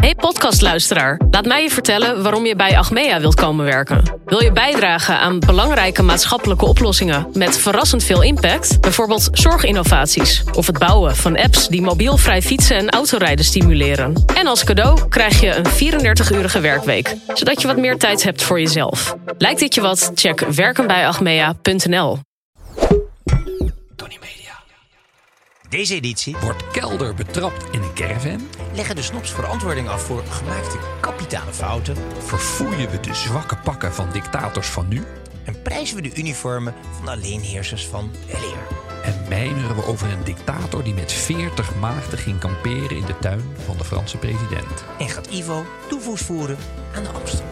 Hey podcastluisteraar, laat mij je vertellen waarom je bij Achmea wilt komen werken. Wil je bijdragen aan belangrijke maatschappelijke oplossingen met verrassend veel impact? Bijvoorbeeld zorginnovaties of het bouwen van apps die mobielvrij fietsen en autorijden stimuleren. En als cadeau krijg je een 34-urige werkweek, zodat je wat meer tijd hebt voor jezelf. Lijkt dit je wat? Check werkenbijachmea.nl. Deze editie Wordt kelder betrapt in een caravan? leggen de snops verantwoording af voor gemaakte kapitale fouten Verfoeien we de zwakke pakken van dictators van nu? en prijzen we de uniformen van de alleenheersers van weleer. En mijmeren we over een dictator die met 40 maagden ging kamperen in de tuin van de Franse president? En gaat Ivo toevoegd voeren aan de Amstel.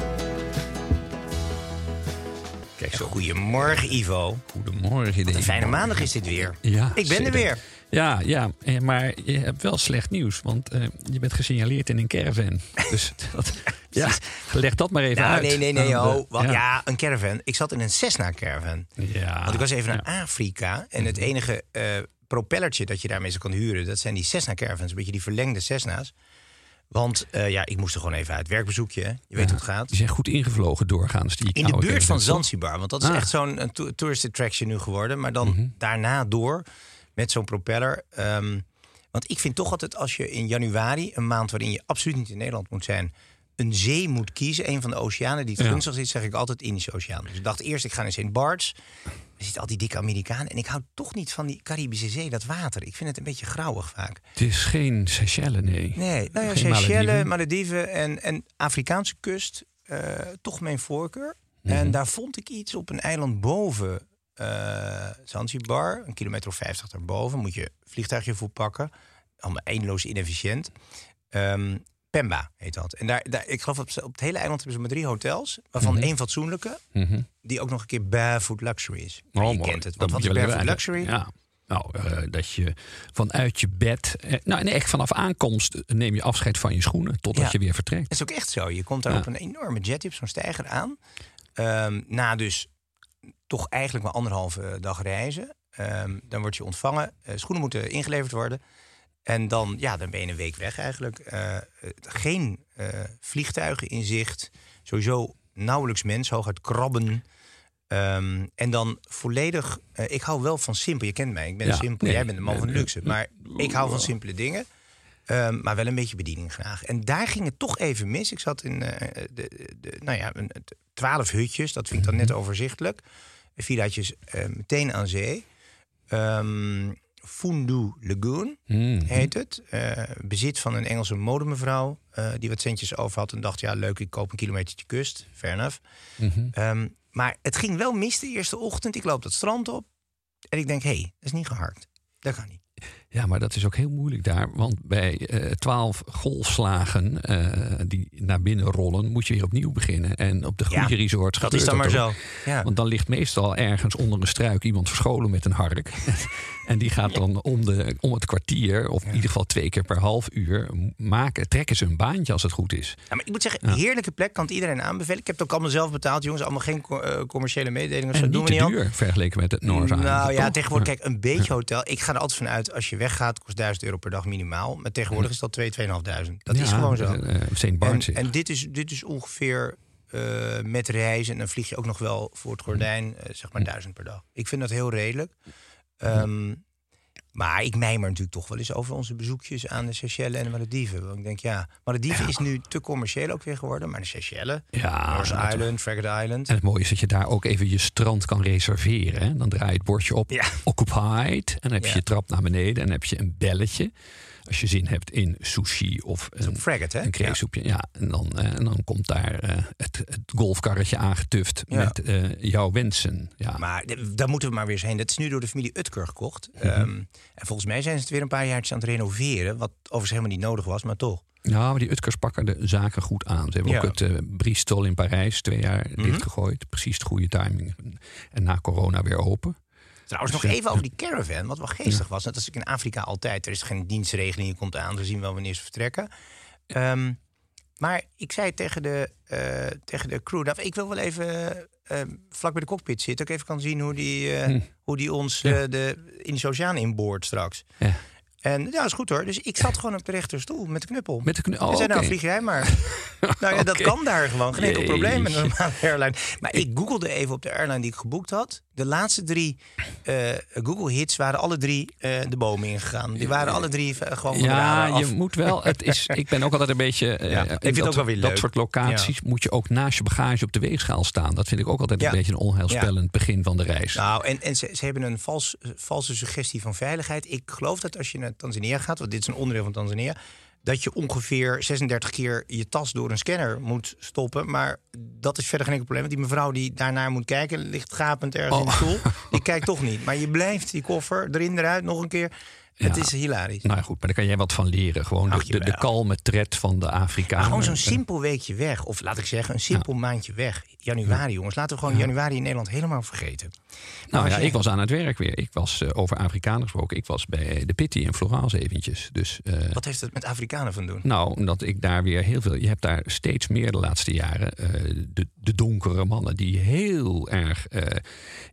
Kijk zo. Goedemorgen Ivo. Goedemorgen. Een deze fijne maandag is dit weer. Ja, Ik ben er weer. Ja, ja, eh, maar je hebt wel slecht nieuws, want eh, je bent gesignaleerd in een caravan. Dus dat, ja, leg dat maar even Nou, uit. nee, nee, nee. de- Oh, want, ja. een caravan. Ik zat in een Cessna caravan. Ja. Want ik was even naar Ja. Afrika. En het enige eh, propellertje dat je daarmee zo kan huren... dat zijn die Cessna caravans. Een beetje die verlengde Cessna's. Want eh, ja, ik moest er gewoon even uit. Werkbezoekje, hè. Je weet hoe het gaat. Die zijn goed ingevlogen doorgaans. Die In de buurt van? Zanzibar. Want dat is Ah. echt zo'n tourist attraction nu geworden. Maar dan daarna door met zo'n propeller. Ehm, want ik vind toch altijd als je in januari, een maand waarin je absoluut niet in Nederland moet zijn, een zee moet kiezen, een van de oceanen die het Ja. gunstigst is, zeg ik altijd Indische Oceaan. Dus ik dacht eerst, ik ga naar St. Barts. Er zitten al die dikke Amerikanen. En ik hou toch niet van die Caribische Zee, dat water. Ik vind het een beetje grauwig vaak. Het is geen Seychelles, nee. Nee, nou ja, Geen Seychelles, Malediven. En, en Afrikaanse kust, eh, toch mijn voorkeur. Mhm. En daar vond ik iets op een eiland boven eh, Zanzibar, een kilometer of 50 daarboven. Moet je vliegtuigje voor pakken. Allemaal eindeloos inefficiënt. Ehm, Pemba heet dat. En daar, daar, ik geloof op, op het hele eiland hebben ze maar drie hotels. Waarvan één fatsoenlijke, Mhm. die ook nog een keer barefoot luxury is. Maar Oh, je mooi. kent het. Dat wat is barefoot luxury? Ja. Nou, eh, dat je vanuit je bed... Eh, nou, nee, echt vanaf aankomst neem je afscheid van je schoenen... totdat Ja. je weer vertrekt. Dat is ook echt zo. Je komt daar Ja. op een enorme jet, op zo'n steiger aan. Ehm, na dus toch eigenlijk maar anderhalve dag reizen. Ehm, dan word je ontvangen. Eh, schoenen moeten ingeleverd worden. En dan, ja, dan ben je een week weg eigenlijk. Eh, eh, geen eh, vliegtuigen in zicht. Sowieso nauwelijks mensen, hooguit krabben. Ehm, en dan volledig... eh, ik hou wel van simpel. Je kent mij, ik ben Ja, simpel. nee, Jij bent de man nee, van luxe. Maar ik hou van simpele dingen. Ehm, maar wel een beetje bediening graag. En daar ging het toch even mis. Ik zat in eh, de, de, nou ja, twaalf hutjes. Dat vind ik dan net Mhm. overzichtelijk. Villaatjes meteen aan zee. Ehm Fundu Lagoon heet het. Eh, bezit van een Engelse modemevrouw. eh, die wat centjes over had en dacht... ja, leuk, ik koop een kilometertje kust. Fair enough. Mhm. Ehm, maar het ging wel mis de eerste ochtend. Ik loop dat strand op. En ik denk, hé, hey, dat is niet geharkt. Dat kan niet. Ja, maar dat is ook heel moeilijk daar. Want bij eh, twaalf golfslagen eh, die naar binnen rollen... moet je weer opnieuw beginnen. En op de goede Ja, resorts Dat is dan maar ook. zo. Ja. Want dan ligt meestal ergens onder een struik iemand verscholen met een hark. en die gaat dan om, de, om het kwartier, of in ieder geval twee keer per half uur, maken, trekken ze een baantje als het goed is. Ja, maar ik moet zeggen, heerlijke plek. Kan het iedereen aanbevelen. Ik heb het ook allemaal zelf betaald, jongens. Allemaal geen co- eh, commerciële mededelingen. of zo. En doen niet we te niet aan. duur vergeleken met het Island, Nou ja, tegenwoordig, kijk, een beetje hotel. Ik ga er altijd vanuit, als je weggaat, kost 1000 euro per dag minimaal. Maar tegenwoordig is dat 2, 2.500. Dat is gewoon zo. eh, St. En, Bart's. en dit, is, dit is ongeveer eh, met reizen. En dan vlieg je ook nog wel voor het gordijn, eh, zeg maar 1000 per dag. Ik vind dat heel redelijk. Ehm, maar ik mijmer natuurlijk toch wel eens over onze bezoekjes aan de Seychelles en de Malediven. Want ik denk, ja, Malediven is nu te commercieel ook weer geworden. Maar de Seychelles, Ja, North Island, Island. En het mooie is dat je daar ook even je strand kan reserveren. Hè? Dan draai je het bordje op, Ja. occupied. En dan heb je je trap naar beneden en dan heb je een belletje. Als je zin hebt in sushi of een, fraggot, hè? een. Ja. en, dan, eh, en dan komt daar eh, het, het golfkarretje aangetuft met eh, jouw wensen. Ja. Maar daar moeten we maar weer eens heen. Dat is nu door de familie Utker gekocht. Mhm. Ehm, en volgens mij zijn ze het weer een paar jaar aan het renoveren. Wat overigens helemaal niet nodig was, maar toch. Ja, maar die Utkers pakken de zaken goed aan. Ze hebben Ja. ook het Bristol in Parijs twee jaar Mhm. dichtgegooid. Precies de goede timing. En na corona weer open. Trouwens, nog even over die caravan. Wat wel geestig was. Dat is in Afrika altijd. Er is geen dienstregeling. Je komt aan. We zien wel wanneer ze vertrekken. Ehm, maar ik zei tegen de, eh, tegen de crew... Dat ik wil wel even eh, vlak bij de cockpit zitten. Ik even kan zien hoe die, eh, hoe die ons Hm. Eh, de Indische Oceaan inboort straks. Ja. En ja, dat is goed hoor. Dus ik zat gewoon op de rechterstoel met de knuppel. Met de knu- oh, Ze zei, nou vlieg jij maar. nou ja, dat kan daar gewoon. Geen enkel probleem met een normale airline. Maar ik googelde even op de airline die ik geboekt had. De laatste drie eh, Google-hits waren alle drie eh, de bomen ingegaan. Die waren alle drie eh, gewoon Ja, je af. moet wel. Het is, ik ben ook altijd een beetje. Ja, ik vind het dat, ook wel weer dat leuk. soort locaties moet je ook naast je bagage op de weegschaal staan. Dat vind ik ook altijd Ja. een beetje een onheilspellend begin van de reis. Nou, en, en ze, ze hebben een vals, valse suggestie van veiligheid. Ik geloof dat als je naar Tanzania gaat, want dit is een onderdeel van Tanzania, dat je ongeveer 36 keer je tas door een scanner moet stoppen. Maar dat is verder geen enkel probleem. Want die mevrouw die daarnaar moet kijken, ligt gapend ergens in de Oh. stoel. Die kijkt toch niet. Maar je blijft die koffer erin, eruit, nog een keer. Het Ja. is hilarisch. Nou goed, maar daar kan jij wat van leren. Gewoon de, Ach, de, kalme tred van de Maar Afrikanen. gewoon zo'n simpel weekje weg. Of laat ik zeggen, een simpel maandje weg. Januari, jongens. Laten we gewoon januari in Nederland helemaal vergeten. Nou ja, je- ik was aan het werk weer. Ik was eh, over Afrikanen gesproken. Ik was bij de Pitti in Florence eventjes. Dus eh, Wat heeft het met Afrikanen van doen? Nou, omdat ik daar weer heel veel. Je hebt daar steeds meer de laatste jaren. eh, de, de donkere mannen die heel erg eh,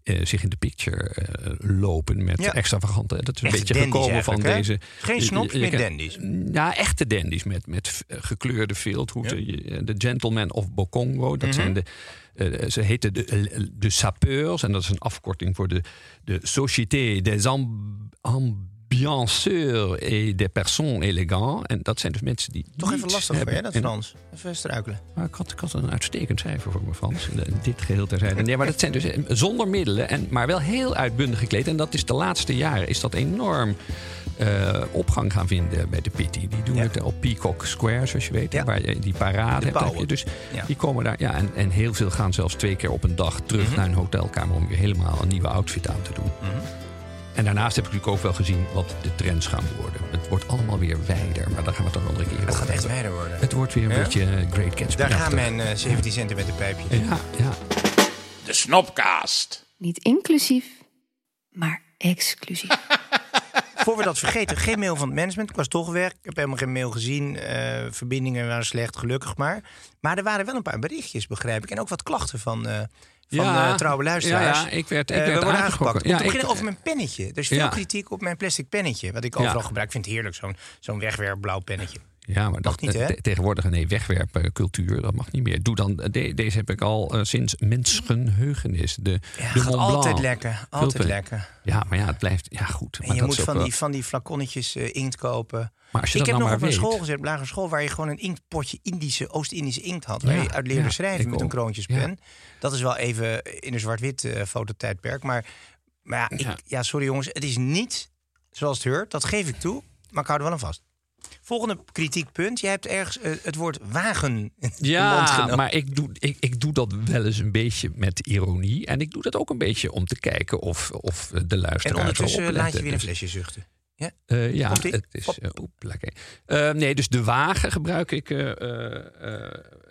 eh, zich in de picture eh, lopen met extravagante. Dat is een beetje dandies van hè? deze. Geen je meer dandies. Ja, echte dandies met, met eh, gekleurde veldhoeden. Je- De Gentlemen of Bokongo. Dat Mhm. zijn de. eh, ze heten de, de sapeurs. En dat is een afkorting voor de, de Société des Amb- Ambianceurs et des Personnes Élégants. En dat zijn dus mensen die. Toch even lastig voor je, hebben. dat Frans. Even struikelen. maar ik had, ik had een uitstekend cijfer voor mijn Frans. De- Dit geheel terzijde. Nee, maar dat zijn dus eh, zonder middelen, en, maar wel heel uitbundig gekleed. En dat is de laatste jaren is dat enorm eh, opgang gaan vinden bij de Pitti. Die doen Ja. het op Peacock Square, zoals je weet. Ja. Waar je die parade hebt. pauwen. heb je dus Ja. die komen daar. Ja, en, en heel veel gaan zelfs twee keer op een dag terug Mhm. naar een hotelkamer om weer helemaal een nieuwe outfit aan te doen. En daarnaast heb ik natuurlijk ook wel gezien wat de trends gaan worden. Het wordt allemaal weer wijder, maar daar gaan we het dan een andere keer Het gaat echt wijder worden. Het wordt weer een Ja? beetje eh, Great Gatsby. Daar gaan mijn eh, 17 centimeter pijpjes. Ja, ja. De Snopcast. Niet inclusief, maar exclusief. Voor we dat vergeten, geen mail van het management. Ik was toch weg. Ik heb helemaal geen mail gezien. Eh, verbindingen waren slecht, gelukkig maar. Maar er waren wel een paar berichtjes, begrijp ik. En ook wat klachten van, eh van Ja. eh, trouwe luisteraars. Ja, ja, ik werd- ik Eh, werd we worden aangepakt. Ja, Om te beginnen over mijn pennetje. Er is veel kritiek op mijn plastic pennetje. Wat ik overal gebruik. Ik vind het heerlijk, zo'n zo'n wegwerpblauw pennetje. Ja, maar dat, niet, hè? te- tegenwoordig nee, wegwerpcultuur, dat mag niet meer. Doe dan, de- deze heb ik al eh, sinds mensenheugenis. De, Ja, de gaat Mont Blanc. altijd lekker. Altijd Vulpen. lekker. Ja, maar ja, het blijft. Ja, goed. Maar En je dat moet ook van die, van die flaconnetjes eh, inkt kopen. Maar als je ik dat heb nou nog maar op een weet. school gezet, op lagere school, waar je gewoon een inktpotje Indische, Oost-Indische inkt had. Waar Ja, je uit leerde ja, schrijven met een kroontjespen. Dat is wel even in een zwart-wit eh, fototijdperk. Maar, maar ja, ik, Ja. sorry jongens, het is niet zoals het hoort. Dat geef ik toe, maar ik hou er wel aan vast. Volgende kritiekpunt. Je hebt ergens eh, het woord wagen in de mond Ja, maar ik doe, ik, ik doe dat wel eens een beetje met ironie. En ik doe dat ook een beetje om te kijken of, of de luisteraar. En ondertussen laat je weer een Dus- flesje zuchten. Ja? Eh, ja, het is. Eh, oeplakee. Eh, nee, dus de wagen gebruik ik.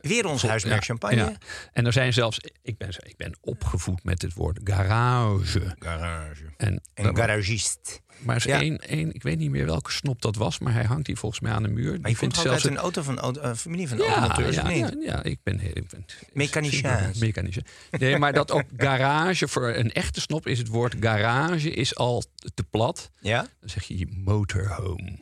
Weer ons huismerk champagne. ja. En er zijn zelfs, ik ben, ik ben opgevoed met het woord garage. Garage. En, Een garagist. Maar er is Ja. één, één, ik weet niet meer welke snop dat was, maar hij hangt hier volgens mij aan de muur. Maar je komt uit een auto van een familie van ja, automonteurs, ja, ja, ja, ik ben, ik ben Mechaniciaans. Mechanicien. Nee, maar dat ook garage voor een echte snop is het woord garage is al te plat. Ja? Dan zeg je motorhome.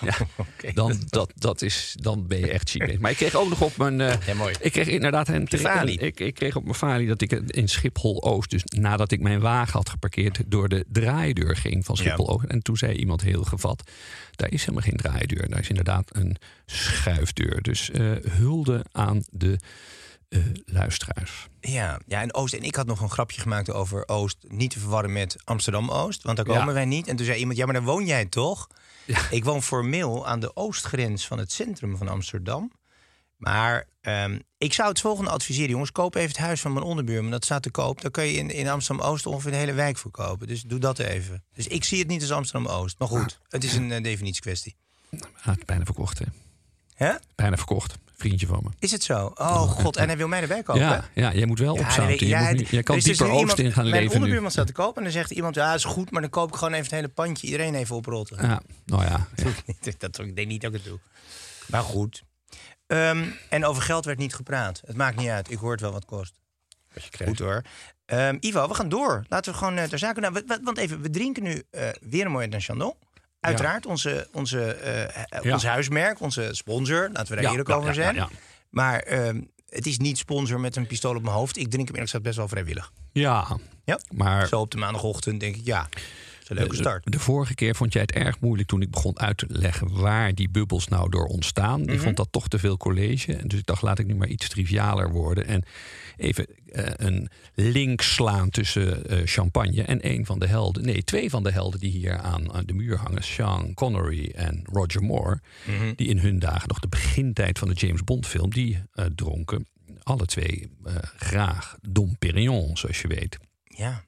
Ja, dan, dat, dat is, dan ben je echt chic. Maar ik kreeg ook nog op mijn... eh, Ja, mooi. Ik kreeg inderdaad een, ik, ik kreeg op mijn falie dat ik in Schiphol-Oost... dus nadat ik mijn wagen had geparkeerd... door de draaideur ging van Schiphol-Oost. En toen zei iemand heel gevat... daar is helemaal geen draaideur. Daar is inderdaad een schuifdeur. Dus eh, hulde aan de eh, luisteraars. Ja, ja, en Oost. En ik had nog een grapje gemaakt over Oost. Niet te verwarren met Amsterdam-Oost. Want daar komen Ja. wij niet. En toen zei iemand, ja, maar daar woon jij toch? Ik woon formeel aan de oostgrens van het centrum van Amsterdam. Maar ehm, ik zou het volgende adviseren, jongens. Koop even het huis van mijn onderbuurman. Dat staat te koop. Dan kun je in, in Amsterdam-Oost ongeveer de hele wijk verkopen. Dus doe dat even. Dus ik zie het niet als Amsterdam-Oost. Maar goed, het is een uh, definitiekwestie. Ah, het is bijna verkocht, hè? Hè? Bijna verkocht. Vriendje van me. Is het zo? Oh god, en hij wil mij erbij kopen? Ja, ja jij moet wel Ja, opzouten. nee, Je, jij kan dus dieper oost iemand- in gaan Mijn leven nu. onderbuurman staat te kopen en dan zegt iemand... ja, is goed, maar dan koop ik gewoon even het hele pandje. Iedereen even oprotten. Ja, nou ja. ja. dat, ik denk niet dat ik het doe. Maar goed. Ehm, en over geld werd niet gepraat. Het maakt niet uit. Ik hoor het wel wat kost. Goed hoor. Ehm, Ivo, we gaan door. Laten we gewoon eh, ter zake... Nou, wa- wa- want even, we drinken nu eh, weer een mooi uit Chandon. Uiteraard, onze, onze, eh, ons huismerk, onze sponsor. Laten we daar eerlijk over zijn. Maar ehm, het is niet sponsor met een pistool op mijn hoofd. Ik drink hem eerlijk gezegd best wel vrijwillig. Ja, Ja. maar Zo op de maandagochtend denk ik, ja, is een leuke start. De, vorige keer vond jij het erg moeilijk toen ik begon uit te leggen waar die bubbels nou door ontstaan. Mhm. Ik vond dat toch te veel college. En dus ik dacht, laat ik nu maar iets trivialer worden. En even een link slaan tussen eh, champagne en een van de helden. Nee, twee van de helden die hier aan, aan de muur hangen. Sean Connery en Roger Moore. Mhm. Die in hun dagen nog de begintijd van de James Bond film. Die eh, dronken alle twee eh, graag Dom Perignon, zoals je weet. Ja.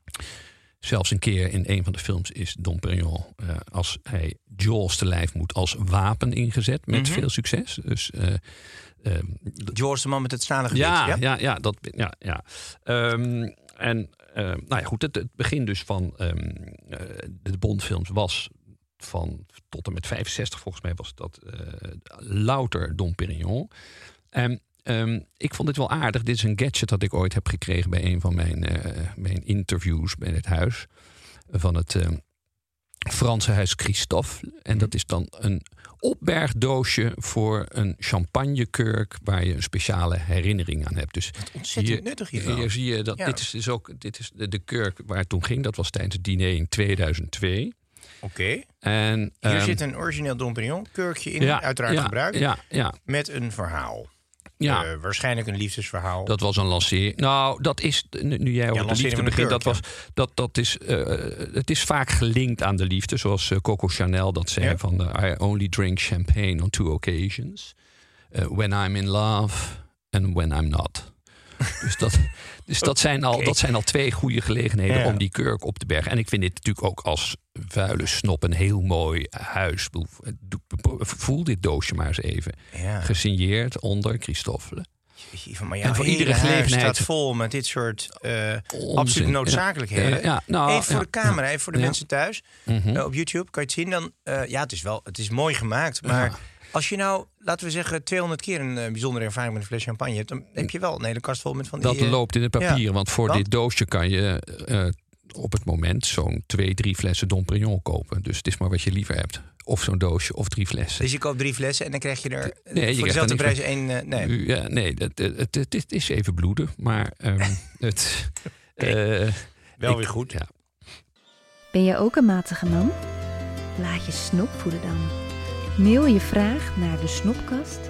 Zelfs een keer in een van de films is Dom Perignon, eh, als hij Jaws te lijf moet, als wapen ingezet. Met Mhm. veel succes. Dus, eh, ehm, George, de man met het stalen gebied. ja, ja, ja, dat, ja, ja. Ehm, en ehm, nou ja, goed, het, het begin dus van ehm, eh, de Bondfilms was van tot en met 65 volgens mij was dat eh, louter Dom Perignon. En ehm, ik vond dit wel aardig. Dit is een gadget dat ik ooit heb gekregen bij een van mijn, eh, mijn interviews bij het huis van het ehm, Franse huis Christophe. En dat is dan een opbergdoosje voor een champagnekurk waar je een speciale herinnering aan hebt. Dus Ontzettend hier, nuttig hiervan. hier zie je dat Ja. dit is dus ook dit is de, de kurk waar het toen ging. Dat was tijdens het diner in 2002. Oké. En Hier ehm, zit een origineel Dom Perignon kurkje in, uiteraard ja, gebruikt. Ja, ja, Met een verhaal. Ja. Eh, waarschijnlijk een liefdesverhaal. Dat was een lancering. Nou, dat is, nu jij over de liefde begint, dat, was, dat, dat is, eh, het is vaak gelinkt aan de liefde. Zoals eh, Coco Chanel dat zei Ja. van, I only drink champagne on two occasions. When I'm in love and when I'm not. dus dat, dus dat, zijn al, dat zijn al twee goede gelegenheden Ja. om die kurk op te bergen. En ik vind dit natuurlijk ook als vuile snop een heel mooi huis. Doe- Voel dit doosje maar eens even. ja. Gesigneerd onder Christoffel. Jeetje, Maar ja, En voor iedere gelegenheid- staat vol met dit soort eh Onzin. absolute noodzakelijkheden. Ja, ja, nou, even voor ja, de camera, even voor de mensen thuis. Mhm. Eh, op YouTube kan je het zien. Dan, eh, ja, het is wel, het is mooi gemaakt. Maar. Als je nou, laten we zeggen, 200 keer een eh, bijzondere ervaring met een fles champagne hebt, dan heb je wel een hele kast vol met van die. Dat eh, loopt in het papier, ja. want voor Want? dit doosje kan je eh, op het moment zo'n twee, drie flessen Dom Perignon kopen. Dus het is maar wat je liever hebt. Of zo'n doosje of drie flessen. Dus je koopt drie flessen en dan krijg je er Nee, je voor krijgt dezelfde er prijs één. nee. Ja, nee, het, het, het, het is even bloeden, maar ehm, het... eh, Wel ik- weer goed. Ja. Ben je ook een matige man? Laat je snop voeden dan. Mail je vraag naar de snopkast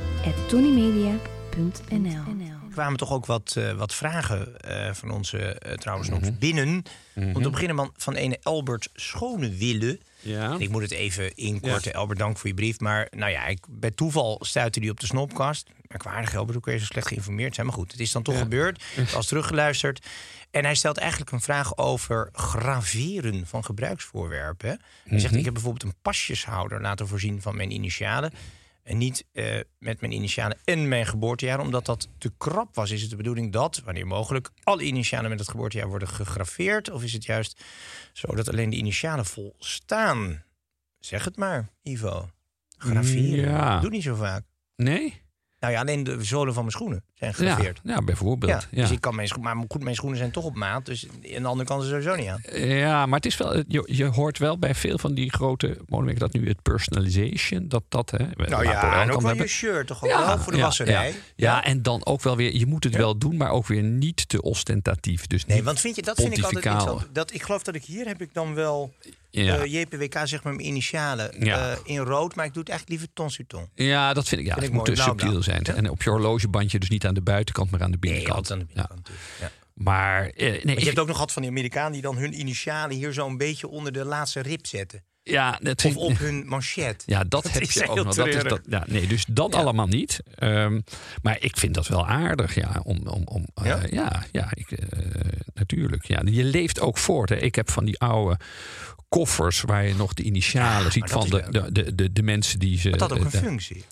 Er kwamen toch ook wat, eh, wat vragen eh, van onze eh trouwens nog Mhm. binnen. Om te beginnen man, van ene Albert Schonewille. Ja. Ik moet het even inkorten. Albert, dank voor je brief. Maar nou ja, ik, bij toeval stuitte die op de snopkast. Merkwaardig, Albert, hoe kun je zo slecht geïnformeerd zijn? Maar goed, het is dan toch Ja. gebeurd. Als teruggeluisterd. En hij stelt eigenlijk een vraag over graveren van gebruiksvoorwerpen. Hij zegt, Mhm. ik heb bijvoorbeeld een pasjeshouder laten voorzien van mijn initialen. En niet eh, met mijn initialen en mijn geboortejaar. Omdat dat te krap was, is het de bedoeling dat, wanneer mogelijk, alle initialen met het geboortejaar worden gegraveerd? Of is het juist zo dat alleen de initialen volstaan? Zeg het maar, Ivo. Graveren. Ja. Doe niet zo vaak. Nee? Nou ja, alleen de zolen van mijn schoenen zijn gegraveerd. ja, bijvoorbeeld. Ja, Ja, Dus ik kan mijn schoenen, maar goed, mijn schoenen zijn toch op maat. Dus aan de andere kant is er sowieso niet aan. Ja, maar het is wel, je, je hoort wel bij veel van die grote monumenten dat nu het personalization, dat dat hè, Nou ja, en ook wel je shirt toch ook wel voor de wasserij. Ja, ja, en dan ook wel weer, je moet het wel doen, maar ook weer niet te ostentatief. Dus Nee, want vind je, dat vind ik altijd interessant. Dat, ik geloof dat ik hier heb ik dan wel Ja. eh, JPWK, zeg maar mijn initialen, Ja. eh, in rood. Maar ik doe het eigenlijk liever ton sur ton. Ja, dat vind ik. Ja, Vind het ik moet mooi, blauw, subtiel blauw. zijn. Ja. En op je horlogebandje dus niet aan de buitenkant, maar aan de binnenkant. aan de Ja. binnenkant. natuurlijk. Ja. Maar eh, nee, je ik- hebt ook nog gehad van die Amerikanen die dan hun initialen hier zo een beetje onder de laatste rib zetten. Ja, dat Of op hun manchet. Ja, dat, Dat heb je ook nog. Dat is dat, ja, nee, dus dat allemaal niet. Ehm, maar ik vind dat wel aardig, ja. Om, om, om, eh, Ja? ja? ja, ik, eh, natuurlijk. Ja. Je leeft ook voort. Hè. Ik heb van die oude koffers waar je nog de initialen ziet van de, de, de, de, de mensen die ze. Dat had ook eh, een de- functie.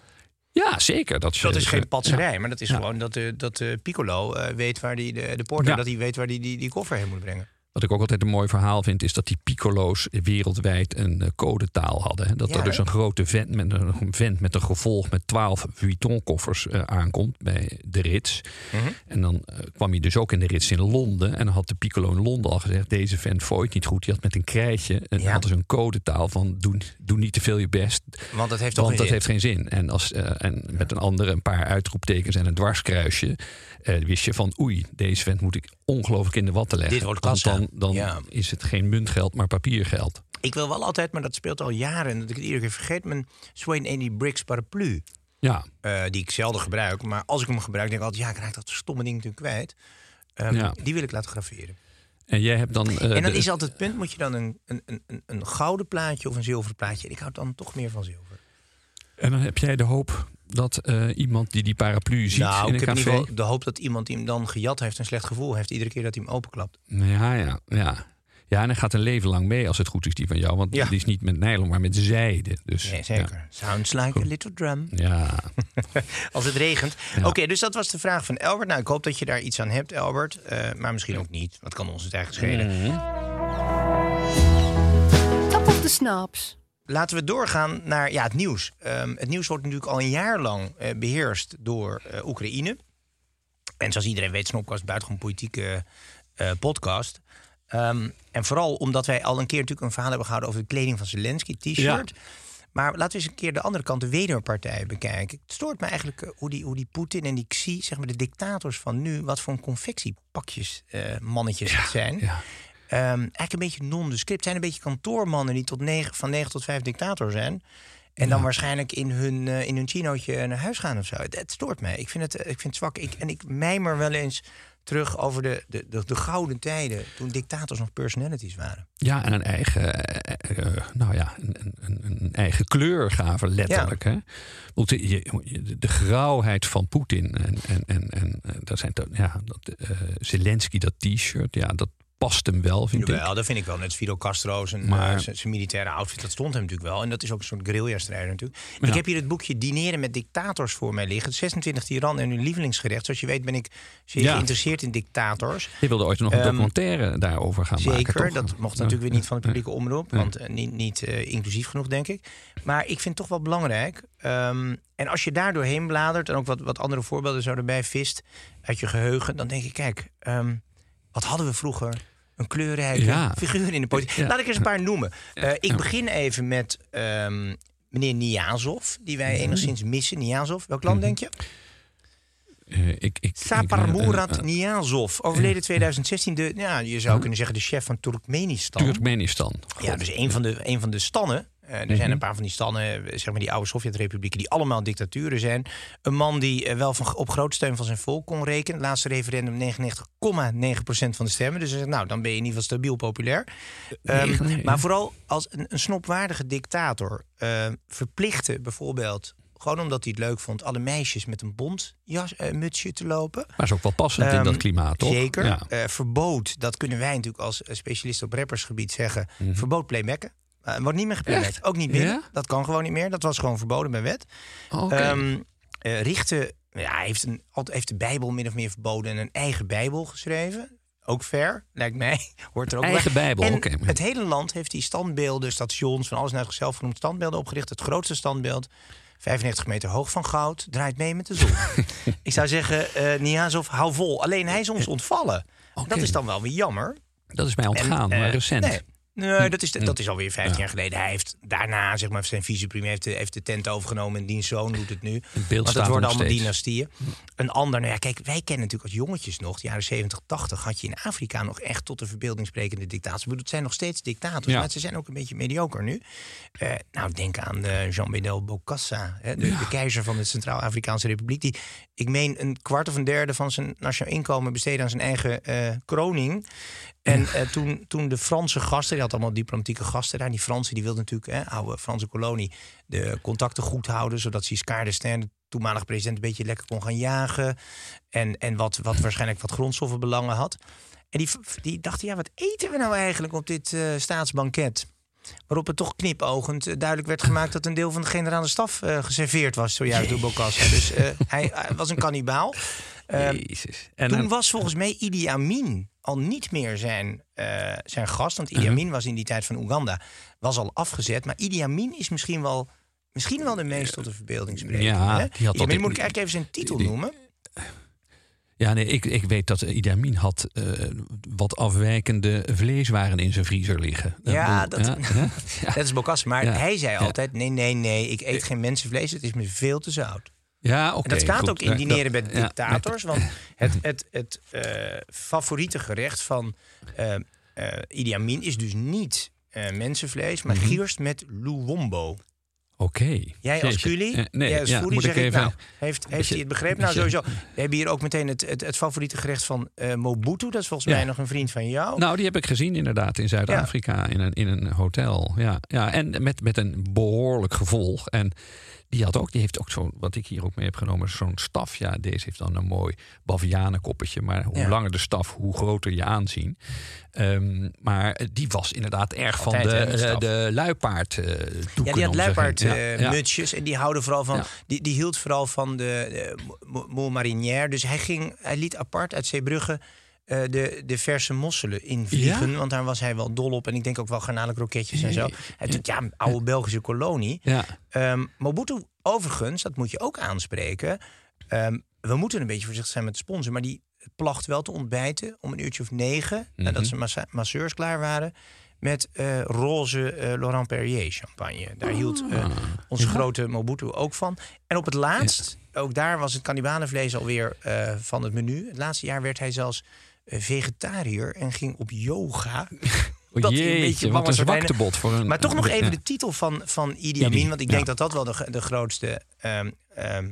Ja, zeker. Dat, Dat is geen patserij, ja. maar dat is Ja. gewoon dat, de dat de Piccolo weet waar die de, de porter Ja. dat hij weet waar die, die die koffer heen moet brengen. Wat ik ook altijd een mooi verhaal vind, is dat die piccolo's wereldwijd een eh, codetaal hadden. Dat Ja, er dus een grote vent met een, vent met een gevolg met 12 Vuitton-koffers eh, aankomt bij de rits. Mhm. En dan eh, kwam hij dus ook in de rits in Londen. En dan had de piccolo in Londen al gezegd: deze vent fooit niet goed. Die had met een krijtje en Ja. had dus een codetaal van doe, doe niet te veel je best. Want dat heeft toch Want dat geen heeft geen zin. En, als, en met een andere een paar uitroeptekens en een dwarskruisje. eh, wist je van oei, deze vent moet ik ongelooflijk in de watten leggen. Dit wordt klasse. dan, dan Ja. is het geen muntgeld, maar papiergeld. Ik wil wel altijd, maar dat speelt al jaren en dat ik het iedere keer vergeet, mijn Swain Andy Briggs paraplu. Ja, eh, die ik zelden gebruik. Maar als ik hem gebruik, denk ik altijd, ja, ik raak dat stomme ding natuurlijk kwijt. Ehm, Ja. Die wil ik laten graveren. en jij hebt dan. eh, en dan de- is altijd het punt, moet je dan een, een, een, een- gouden plaatje of een zilveren plaatje. Ik hou dan toch meer van zilver. En dan heb jij de hoop dat eh, iemand die die paraplu ziet nou, in ik een heb in café. ieder geval de hoop dat iemand die hem dan gejat heeft... een slecht gevoel heeft iedere keer dat hij hem openklapt. Ja, ja, ja. Ja, en hij gaat een leven lang mee als het goed is, die van jou. Want Ja. die is niet met nylon, maar met zijde. Dus, Nee, zeker. Sounds like a little drum. Ja. Als het regent. Ja. Oké, dus dat was de vraag van Albert. Nou, ik hoop dat je daar iets aan hebt, Albert. Eh, maar misschien ook niet. Wat kan ons het eigenlijk schelen? Mhm. Top of the Snaps. Laten we doorgaan naar ja, het nieuws. Ehm, het nieuws wordt natuurlijk al een jaar lang eh, beheerst door eh, Oekraïne. En zoals iedereen weet, Snopcast is buitengewoon politieke eh, podcast. Ehm, en vooral omdat wij al een keer natuurlijk een verhaal hebben gehouden over de kleding van Zelensky, t-shirt. Maar laten we eens een keer de andere kant, de wederpartij, bekijken. Het stoort me eigenlijk hoe die, hoe die Poetin en die Xi, zeg maar de dictators van nu, wat voor een confectiepakjes mannetjes het zijn. ja. Ehm, eigenlijk een beetje nondescript. Zijn een beetje kantoormannen die tot negen, van 9 tot 5 dictator zijn. En dan waarschijnlijk in hun, eh, in hun chinootje naar huis gaan of zo. Het stoort mij. Ik vind het, eh, ik vind het zwak. Ik, en ik mijmer wel eens terug over de, de, de, de gouden tijden. Toen dictators nog personalities waren. Ja, en een eigen, eh, eh, nou ja, een, een, een- eigen kleur gaven, letterlijk. Hè? Want de, je- je- de grauwheid van Poetin en, en, en, en dat zijn ja, dat, Zelensky, dat t-shirt, ja, dat past hem wel, vind ik. Wel, dat vind ik wel. Net Fidel Castro, zijn, Maar- eh, zijn, zijn militaire outfit, dat stond hem natuurlijk wel. En dat is ook een soort guerrilla-strijder natuurlijk. Ja. Ik heb hier het boekje Dineren met dictators voor mij liggen. 26 tirannen en hun lievelingsgerecht. Zoals je weet ben ik zeer Ja. geïnteresseerd in dictators. Je wilde ooit nog een Ehm, documentaire daarover gaan maken, Zeker, dat mocht Ja. natuurlijk weer niet van de publieke omroep. Want eh, niet, niet eh, inclusief genoeg, denk ik. Maar ik vind het toch wel belangrijk. Ehm, en als je daar doorheen bladert... en ook wat, wat andere voorbeelden zo erbij vist uit je geheugen... dan denk ik, kijk, ehm, wat hadden we vroeger... Een kleurrijke Ja. figuur in de politiek. Ja. Laat ik eens een paar noemen. Eh, ik begin even met ehm, meneer Niazov, die wij enigszins missen. Niazov, welk land denk je? Eh, ik, ik, Saparmurat eh, eh, Niazov, overleden 2016. De, ja, je zou kunnen zeggen de chef van Turkmenistan. Turkmenistan. Ja, dus een van de, een van de stannen. Eh, er Mhm. zijn een paar van die stannen, eh, zeg maar die oude Sovjet-republieken, die allemaal dictaturen zijn. Een man die eh, wel van, op groot steun van zijn volk kon rekenen. Laatste referendum 99,9% van de stemmen. Dus nou, dan ben je in ieder geval stabiel populair. Ehm, nee, nee, maar vooral als een, een snopwaardige dictator eh, verplichten bijvoorbeeld. Gewoon omdat hij het leuk vond, alle meisjes met een eh, mutsje te lopen. Maar is ook wel passend in Ehm, dat klimaat, toch? Zeker. Ja. Eh, verbood, dat kunnen wij natuurlijk als eh, specialist op rappersgebied zeggen. Verbood playbacken. Eh, wordt niet meer. Echt? Ook niet binnen. Ja? Dat kan gewoon niet meer. Dat was gewoon verboden bij wet. Oké. Ehm, eh, richten, ja, hij heeft, een, heeft de Bijbel min of meer verboden en een eigen Bijbel geschreven. Ook fair, lijkt mij. Hoort er ook Eigen bij. Bijbel, oké. Het hele land heeft die standbeelden, stations, van alles naar zichzelf genoemd standbeelden opgericht. Het grootste standbeeld, 95 meter hoog van goud, draait mee met de zon. Ik zou zeggen, eh Niazov, hou vol. Alleen hij is ons ontvallen. Dat is dan wel weer jammer. Dat is mij ontgaan, En, maar recent. Nee, nee dat, is, dat is alweer 15 jaar geleden. Hij heeft daarna, zeg maar, zijn vicepremier heeft de, heeft de tent overgenomen. En diens zoon doet het nu. beeld Want er worden allemaal steeds. dynastieën. Een ander, nou ja, kijk, wij kennen natuurlijk als jongetjes nog, de jaren 70, 80, had je in Afrika nog echt tot de verbeelding sprekende dictators. Ik bedoel, het zijn nog steeds dictators, Ja. maar ze zijn ook een beetje mediocre nu. Eh, nou, denk aan eh, Jean Bedel Bokassa, hè, de, de keizer van de Centraal-Afrikaanse Republiek. Die, ik meen, een kwart of een derde van zijn nationaal inkomen besteedde aan zijn eigen eh, kroning. En eh, toen, toen de Franse gasten, die had allemaal diplomatieke gasten daar. Die Fransen die wilden natuurlijk, hè, oude Franse kolonie, de contacten goed houden. Zodat Giscard d'Estaing, de toenmalige president, een beetje lekker kon gaan jagen. En, en wat, wat waarschijnlijk wat grondstoffenbelangen had. En die, die dachten, ja, wat eten we nou eigenlijk op dit eh, staatsbanket? Waarop het toch knipogend eh, duidelijk werd gemaakt dat een deel van de generale staf eh, geserveerd was, zojuist door Bokassa. Dus eh, hij, hij was een kannibaal. Ehm, Jezus. En toen dan- was volgens mij Idi Amin al niet meer zijn, zijn gast. Want Idi Amin was in die tijd van Oeganda was al afgezet. Maar Idi Amin is misschien wel, misschien wel de meest tot de verbeelding. Ja, hè? die had Idi Amin moet ik eigenlijk even zijn titel die- noemen. Ja, nee, ik, ik weet dat Idi Amin had eh, wat afwijkende vleeswaren in zijn vriezer liggen. Ja, dat-? Ja. Dat is Bokassa. Maar Ja. hij zei altijd, nee, nee, nee, ik eet geen mensenvlees. Het is me veel te zout. Ja, oké. En dat gaat goed. ook in dineren met dictators. Want het, het, het eh, favoriete gerecht van eh eh, Idi Amin is dus niet eh, mensenvlees, maar Mhm. gierst met luwombo. Oké. Jij als. Culi, Eh, nee, jij als ja, foodie, moet zeg ik even... nou, heeft, heeft hij het begrepen? Nou, sowieso. We hebben hier ook meteen het, het, het favoriete gerecht van eh, Mobutu. Dat is volgens Ja. mij nog een vriend van jou. Nou, die heb ik gezien inderdaad in Zuid-Afrika in, een, in een hotel. Ja, ja en met, met een behoorlijk gevolg. En die, had ook, die heeft ook zo'n, wat ik hier ook mee heb genomen, zo'n staf. Ja, deze heeft dan een mooi bavianenkoppetje. Maar hoe Ja. langer de staf, hoe groter je aanzien. Ehm, maar die was inderdaad erg van de, eh, de luipaard eh Ja, die had luipaardmutsjes ja. mutsjes en die houden vooral van. Die, die hield vooral van de, de marinière. Dus hij ging, hij liet apart uit Zeebrugge eh, de, de verse mosselen invliegen. Want daar was hij wel dol op. En ik denk ook wel garnalenkroketjes en zo. Hij dacht, ja, een oude Belgische kolonie. Ja. Ehm, Mobutu, overigens, dat moet je ook aanspreken. ehm, we moeten een beetje voorzichtig zijn met de sponsor. Maar die placht wel te ontbijten om een uurtje of negen. Nadat zijn massa- masseurs klaar waren. Met eh, roze eh, Laurent Perrier champagne. Daar hield eh, onze grote Mobutu ook van. En op het laatst, ook daar was het kannibalenvlees alweer van het menu. Het laatste jaar werd hij zelfs vegetariër en ging op yoga. Oh, Dat hij een jeetje, beetje wat een voor einde. zwaktebod voor een... Maar toch nog even ja. de titel van, van Idi Amin. Want ik denk ja. dat dat wel de, de grootste... ehm, ehm,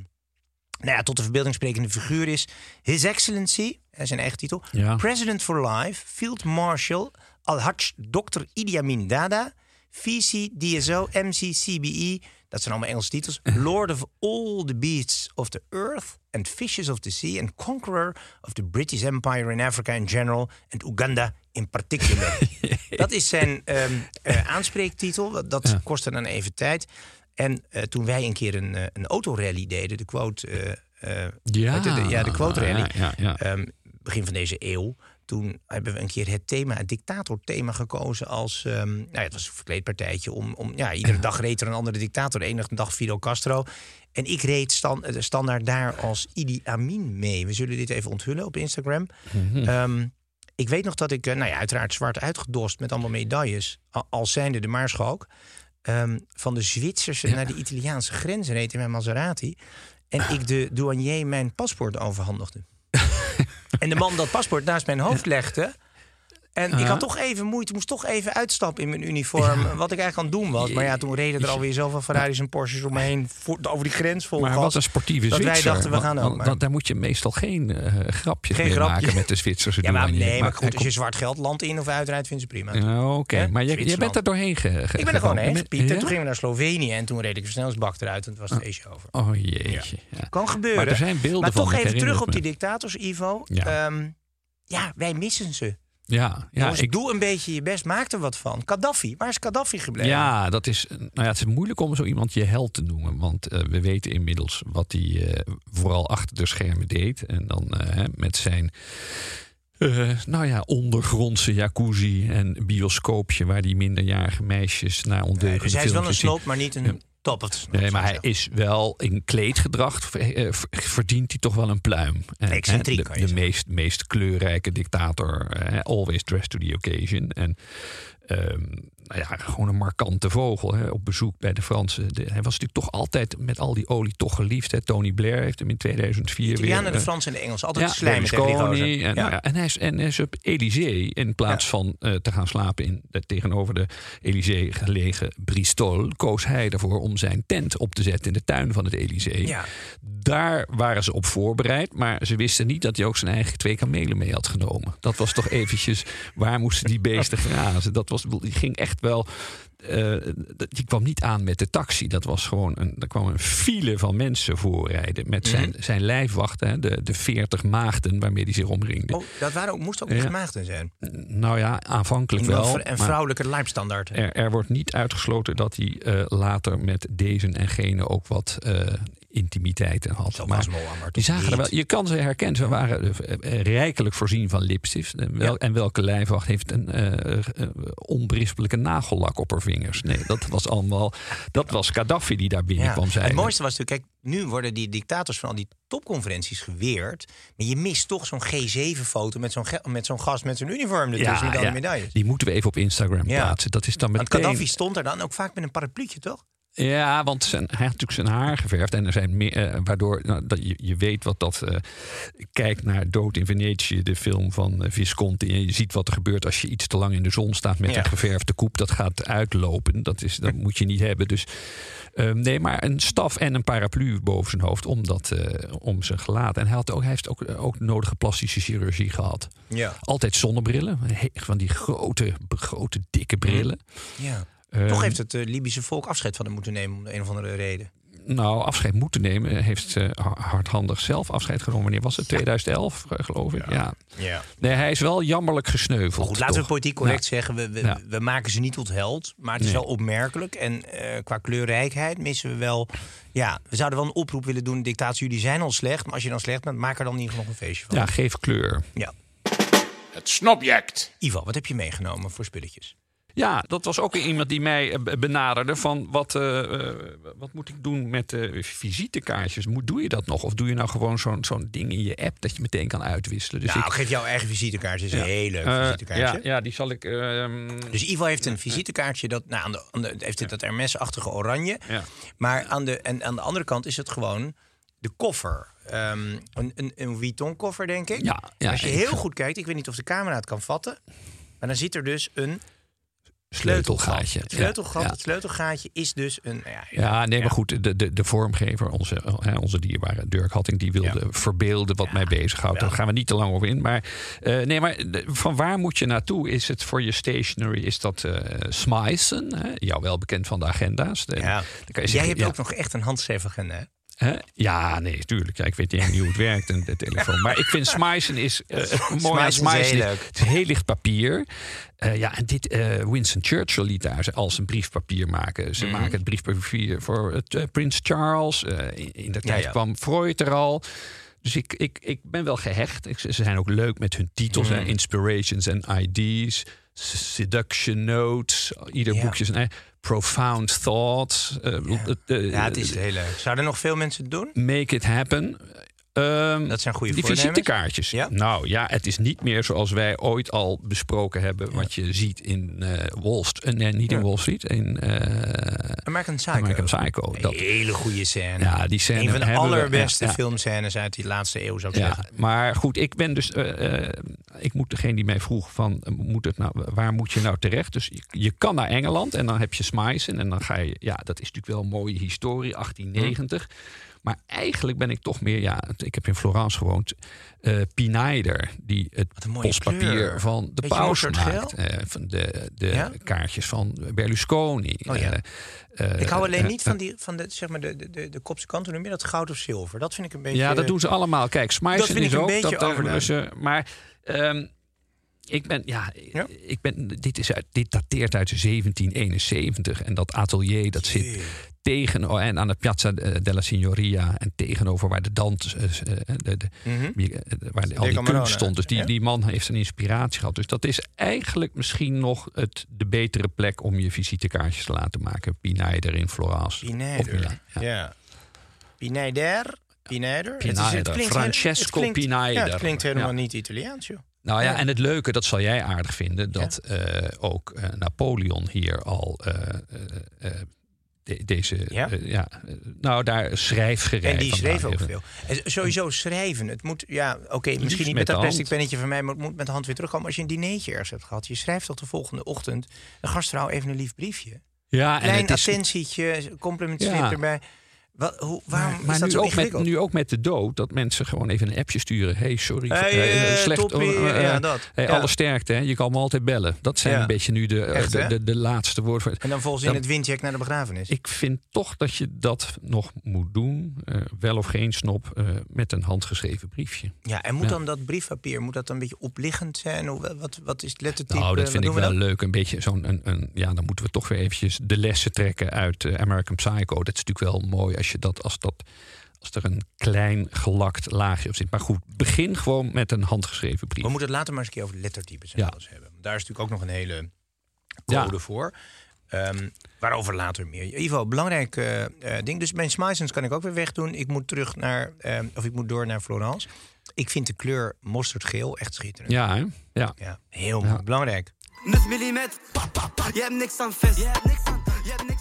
nou ja, tot de verbeelding sprekende figuur is. His Excellency, dat is zijn eigen titel. Ja. President for Life, Field Marshal Al-Hajj Dr. Idi Amin Dada. VC, DSO, MC, CBE. Dat zijn allemaal Engelse titels. Lord of all the beasts of the earth and fishes of the sea. And conqueror of the British Empire in Africa in general. And Uganda in particular. dat is zijn ehm, eh, aanspreektitel. Dat, kostte dan even tijd. En eh, toen wij een keer een, eh, een autorally deden, de quote... Ja. de, ja, de quote rally. Ja. Ehm, begin van deze eeuw. Toen hebben we een keer het thema, het dictatorthema gekozen als... ehm, nou ja, het was een verkleedpartijtje. Om, om, ja, iedere dag reed er een andere dictator. De ene dag Fidel Castro. En ik reed stan, eh, standaard daar als Idi Amin mee. We zullen dit even onthullen op Instagram. Ehm, ik weet nog dat ik, eh, nou ja, uiteraard zwart uitgedost met allemaal medailles. a- Als zijnde de Maarschalk. ehm, van de Zwitserse naar de Italiaanse grens reed in mijn Maserati. En ik de douanier mijn paspoort overhandigde. en de man dat paspoort naast mijn hoofd legde. En ik had toch even moeite, moest toch even uitstappen in mijn uniform. Wat ik eigenlijk aan het doen was. Maar ja, toen reden er alweer zoveel Ferraris en Porsches om me heen. voor- over die grens vol Maar gas, wat een sportieve dat wij dachten, we gaan ook want- daar moet je meestal geen eh, grapjes Geen mee grapje. maken met de Zwitserse Ja, maar nee, maar goed, als je zwart geld land in of uitrijdt, vindt ze prima. Ja, Oké, maar je, je bent er doorheen ge, ge- Ik ben er gewoon gegaan. heen. En Ja? toen gingen we naar Slovenië en toen reed ik versnellingsbak eruit en het was het feestje over. Oh jeetje. Ja. Kan gebeuren. Maar er zijn beelden Maar toch even terug op die dictators, Ivo. Ja, ja wij missen ze. Ja, ja, Jongens, ik, doe een beetje je best, maak er wat van. Gaddafi, waar is Gaddafi gebleven? ja, dat is, nou ja, het is moeilijk om zo iemand je held te noemen. Want eh, we weten inmiddels wat hij eh, vooral achter de schermen deed. En dan eh, met zijn eh, nou ja, ondergrondse jacuzzi en bioscoopje... waar die minderjarige meisjes naar ondeugende dus hij is wel een sloop, maar niet een Nee, maar hij is wel in kleedgedrag eh, v- verdient hij toch wel een pluim. En, Excentriek, de, de meest, meest kleurrijke dictator, eh, always dressed to the occasion. En ehm, nou ja, gewoon een markante vogel hè, op bezoek bij de Fransen. De- hij was natuurlijk toch altijd met al die olie toch geliefd. Hè. Tony Blair heeft hem in 2004 Italianen, weer... de eh, Fransen en de Engelsen. Altijd ja, Berlusconi. gozer. En, Ja. nou ja, en, hij is, en hij is op Élysée in plaats van eh, te gaan slapen in, de, tegenover de Élysée gelegen Bristol, koos hij ervoor om zijn tent op te zetten in de tuin van het Élysée. Ja. daar waren ze op voorbereid. Maar ze wisten niet dat hij ook zijn eigen twee kamelen mee had genomen. Dat was toch eventjes, waar moesten die beesten grazen? Dat was, die ging echt wel uh, die kwam niet aan met de taxi. Dat was gewoon een, er kwam een file van mensen voorrijden met zijn, mm zijn lijfwachten, de, de 40 maagden waarmee hij zich omringde. Oh, dat waren ook, moest ook niet maagden zijn? Nou ja, aanvankelijk wel. En vrouwelijke lijfstandaard. Er, er, wordt niet uitgesloten dat hij uh, later met deze en gene ook wat uh, intimiteit had. Maar die zagen er wel, je kan ze herkennen. Ze waren uh, rijkelijk voorzien van lipstift. En, wel, ja. en welke lijfwacht heeft een uh, onberispelijke nagellak op haar vingers? Nee, dat was allemaal. Dat was Gaddafi die daar binnenkwam. Ja. Het mooiste was natuurlijk, kijk, nu worden die dictators van al die topconferenties geweerd. Maar je mist toch zo'n G7-foto met zo'n met zo'n gast met zo'n uniform ertussen ja, met medailles. Die moeten we even op Instagram plaatsen. Dat is dan meteen... Want Gaddafi stond er dan ook vaak met een parapluutje, toch? Ja, want zijn, hij had natuurlijk zijn haar geverfd. En er zijn meer, uh, waardoor nou, dat je, je weet wat dat. Uh, kijk naar Dood in Venetië, de film van uh, Visconti. En je ziet wat er gebeurt als je iets te lang in de zon staat met een geverfde koep. Dat gaat uitlopen. Dat, is, dat moet je niet hebben. Dus ehm, nee, maar een staf en een paraplu boven zijn hoofd om, dat, om zijn gelaat. En hij, had ook, hij heeft ook, ook nodige plastische chirurgie gehad. Ja. Altijd zonnebrillen. Van die grote, grote, dikke brillen. Ja. Toch ehm, heeft het uh, Libische volk afscheid van hem moeten nemen om de een of andere reden. Nou, afscheid moeten nemen. Heeft uh, hardhandig zelf afscheid genomen. Wanneer was het? 2011, ja. geloof ik. Ja. ja. Nee, hij is wel jammerlijk gesneuveld. Maar goed, laten we politiek correct zeggen. We, we, we, maken ze niet tot held. Maar het is wel opmerkelijk. En uh, qua kleurrijkheid missen we wel... Ja, we zouden wel een oproep willen doen. Dictatie, jullie zijn al slecht. Maar als je dan slecht bent, maak er dan niet nog een feestje van. Ja, geef kleur. Ja. Het snobject. Ivo, wat heb je meegenomen voor spulletjes? Ja, dat was ook iemand die mij eh, benaderde van wat, uh, wat moet ik doen met uh, visitekaartjes? Moet, doe je dat nog? Of doe je nou gewoon zo'n zo'n ding in je app dat je meteen kan uitwisselen? Dus nou, ik, geef jouw eigen visitekaartje. is een heel leuk visitekaartje. Ja, ja, die zal ik... Um, dus Ivo heeft een visitekaartje, dat, nou, aan de, aan de, heeft dat Hermes-achtige oranje. Maar aan de, en aan de andere kant is het gewoon de koffer. Um, een, een, een Vuitton koffer, denk ik. Ja, ja, Als je heel goed kijkt, ik weet niet of de camera het kan vatten... maar dan zit er dus een sleutelgaatje. Het sleutelgat, ja. het sleutelgaatje is dus een. Ja, ja nee, maar goed, de, de, de vormgever, onze, onze dierbare Dirk Hatting, die wilde verbeelden wat mij bezighoudt. Daar gaan we niet te lang over in. Maar uh, nee, maar van waar moet je naartoe? Is het voor je stationery? Is dat uh? Jou wel bekend van de agenda's. De, ja. Jij hebt ook nog echt een handschrijfagenda, hè? Ja, nee, tuurlijk. Ja, ik weet niet hoe het werkt, een, de telefoon. Maar ik vind Smysen is uh, mooi Smysen. Het is heel licht papier. Uh, ja, en dit, uh, Winston Churchill liet daar als een briefpapier maken. Ze mm maken het briefpapier voor het, Prins Charles. in, in de tijd kwam Freud er al. Dus ik, ik, ik ben wel gehecht. Ik, ze zijn ook leuk met hun titels. Mm. Inspirations and IDs. Seduction Notes. Ieder ja. boekje zijn profound thoughts. Uh, ja. ja. het is heel leuk. Zouden er nog veel mensen het doen? Make it happen. Um, dat zijn goede Die visitekaartjes. Ja? Nou ja, het is niet meer zoals wij ooit al besproken hebben. Wat je ziet in uh, Wall Street. Uh, nee, niet in Wall Street. In uh, American Psycho. American Psycho. Dat, Een hele goede scène. Ja, die scène Een van de allerbeste we, filmscènes uit die laatste eeuw, zou ik ja, zeggen. Maar goed, ik ben dus... ik moet degene die mij vroeg van... Moet het nou, waar moet je nou terecht? Dus je, je kan naar Engeland en dan heb je Smysen. En dan ga je... Ja, dat is natuurlijk wel een mooie historie. 1890. Maar eigenlijk ben ik toch meer, ja, ik heb in Florence gewoond. Uh, Pineider, die het postpapier van de paus maakt. Uh, van de, de kaartjes van Berlusconi. Oh, ja. Uh, ik hou alleen niet van, die, van de, zeg maar de, de, de kopse kant, noem je dat goud of zilver. Dat vind ik een beetje... Ja, dat doen ze allemaal. Kijk, Smysen is ook... dat daar ze, maar... Um, ik ben, ja, ja, ik ben, dit, is uit, dit dateert uit 1771 en dat atelier dat zit tegen oh, en aan de Piazza della Signoria en tegenover waar de dans, uh, de, de, mm -hmm. waar de, al die kunst stond. Dus die, die man heeft een inspiratie gehad. Dus dat is eigenlijk misschien nog het, de betere plek om je visitekaartjes te laten maken. Pineider in Florence. Pineider, ja. ja. Pineider. Pineider. Pineider. Francesco het Pineider. Ja, het klinkt helemaal niet Italiaans, joh. Nou ja, en het leuke, dat zal jij aardig vinden, dat uh, ook uh, Napoleon hier al uh, de, deze, ja? ja? nou daar schrijfgerij. En die schreef ook veel. En sowieso schrijven. Het moet, ja, oké, misschien niet met, dat plastic pennetje van mij, maar het moet met de hand weer terugkomen. Als je een dinertje ergens hebt gehad, je schrijft toch de volgende ochtend een gastvrouw even een lief briefje. Ja, Klein en het attentietje, complimentje ja. erbij. Wat, hoe, waarom Maar, is maar dat nu, zo ook met, nu ook met de dood, dat mensen gewoon even een appje sturen. hey, sorry. Hey, eh, eh, slecht, toppie, eh, ja, dat. hey, Ja. Alle sterkte, hè. je kan me altijd bellen. Dat zijn Ja. een beetje nu de, Echt, de, de, de laatste woorden. En dan volgens in Dan- het windjack naar de begrafenis. Ik vind toch dat je dat nog moet doen, wel of geen snop, met een handgeschreven briefje. ja, en moet dan dat briefpapier moet dat dan een beetje opliggend zijn? Hoe, wat, wat is het lettertype? Nou, dat vind ik we wel dan? leuk. Een beetje zo'n. Een, een, ja, dan moeten we toch weer eventjes de lessen trekken uit American Psycho. Dat is natuurlijk wel mooi als je dat als dat. Als er een klein gelakt laagje op zit. Maar goed, begin gewoon met een handgeschreven brief. We moeten het later maar eens een keer over lettertypes en Ja. alles hebben. Daar is natuurlijk ook nog een hele code Ja. voor. Ehm, waarover later meer. Ivo, belangrijk eh, eh, ding. Dus mijn Smysons kan ik ook weer wegdoen. Ik moet terug naar, ehm, of ik moet door naar Florence. Ik vind de kleur mosterdgeel echt schitterend. Ja, hè? Ja. Ja, heel mooi. belangrijk. Nus millimeter, pa, pa, pa. Je hebt niks aan vest. Je hebt niks aan, je hebt niks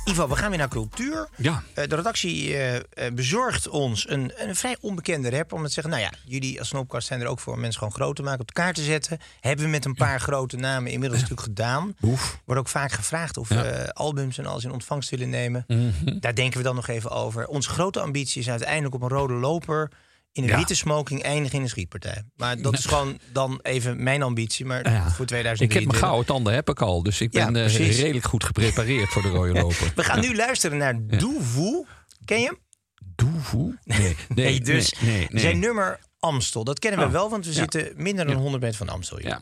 Ivo, we gaan weer naar cultuur. Ja. Eh, de redactie eh, eh, bezorgt ons een, een vrij onbekende rapper. Om te zeggen, nou ja, jullie als Snopkast zijn er ook voor om mensen gewoon groot te maken, op de kaart te zetten. Hebben we met een paar grote namen inmiddels natuurlijk gedaan. Boef. Wordt ook vaak gevraagd of Ja. we albums en alles in ontvangst willen nemen. Mhm. Daar denken we dan nog even over. Onze grote ambitie is uiteindelijk op een rode loper in een Ja. witte smoking eindigen in een schietpartij. Maar dat is gewoon dan even mijn ambitie. Maar Ja. voor Ik 2023. heb mijn gouden tanden heb ik al. Dus ik ben eh, redelijk goed geprepareerd voor de rode loper. We gaan nu luisteren naar Doevoe. Ken je hem? Doevoe? Nee, nee, Nee, dus nee, nee, nee. zijn nummer Amstel. Dat kennen we Oh, wel, want we zitten minder dan Ja. 100 meter van Amstel. hier. Ja.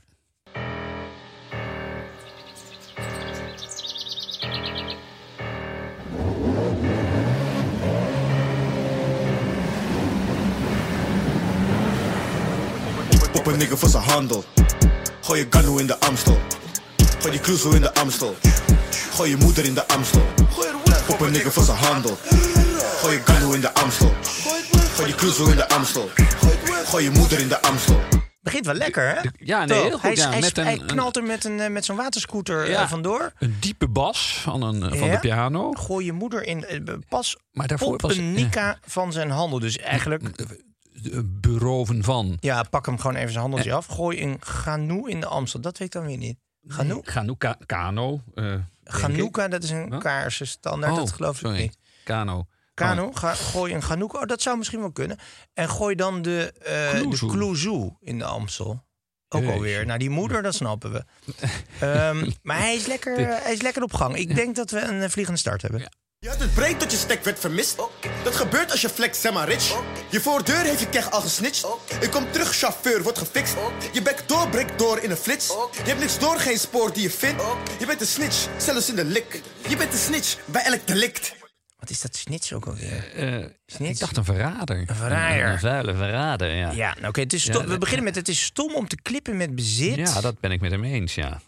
Op een nigger voor zijn handel. Gooi je Ganu in de Amstel. Gooi die Cruzo in de Amstel. Gooi je moeder in de Amstel. Op een nigger voor zijn handel. Gooi je Ganu in de Amstel. Gooi die Cruzo in de Amstel. Gooi je moeder in de Amstel. Begint wel lekker, hè? Ja, nee, heel goed. Hij, ja, hij, met een, hij knalt er met, een, eh, met zo'n waterscooter eh, Ja. vandoor. een diepe bas van, een, eh, van Ja. de piano. Gooi je moeder in. Pas Maar daarvoor op was- een Nika van zijn handel. Dus eigenlijk, Beroven van. ja, pak hem gewoon even zijn handeltje af. Gooi een Ganoe in de Amstel. Dat weet ik dan weer niet. Ganoe? Ganuka, Kano. eh, denk ik. Ganouka, dat is een Huh? kaarsenstandaard. Oh, dat geloof ik niet. Kano. Kano, ga, gooi een Ganouk. Oh, dat zou misschien wel kunnen. En gooi dan de, eh de Kloezoe. Kloezoe in de Amstel. Ook alweer. Nou, die moeder, dat snappen we. Ehm, maar hij is, lekker, hij is lekker op gang. Ik denk dat we een eh, vliegende start hebben. Je had het breed dat je stek werd vermist. Dat gebeurt als je flex, zeg maar rich. Je voordeur heeft je keg al gesnitcht. Ik kom terug, chauffeur, wordt gefixt. Je bek door, breekt door in een flits. Je hebt niks door, geen spoor die je vindt. Je bent een snitch, zelfs in de lik. Je bent een snitch bij elk delict. Wat is dat snits ook alweer? Eh, Snits? ik dacht een verrader. Een verraaier. Een, een vuile verrader, ja. Ja, nou oké. het is Ja, stom- we beginnen met het is stom om te klippen met bezit. Ja, dat ben ik met hem eens, ja.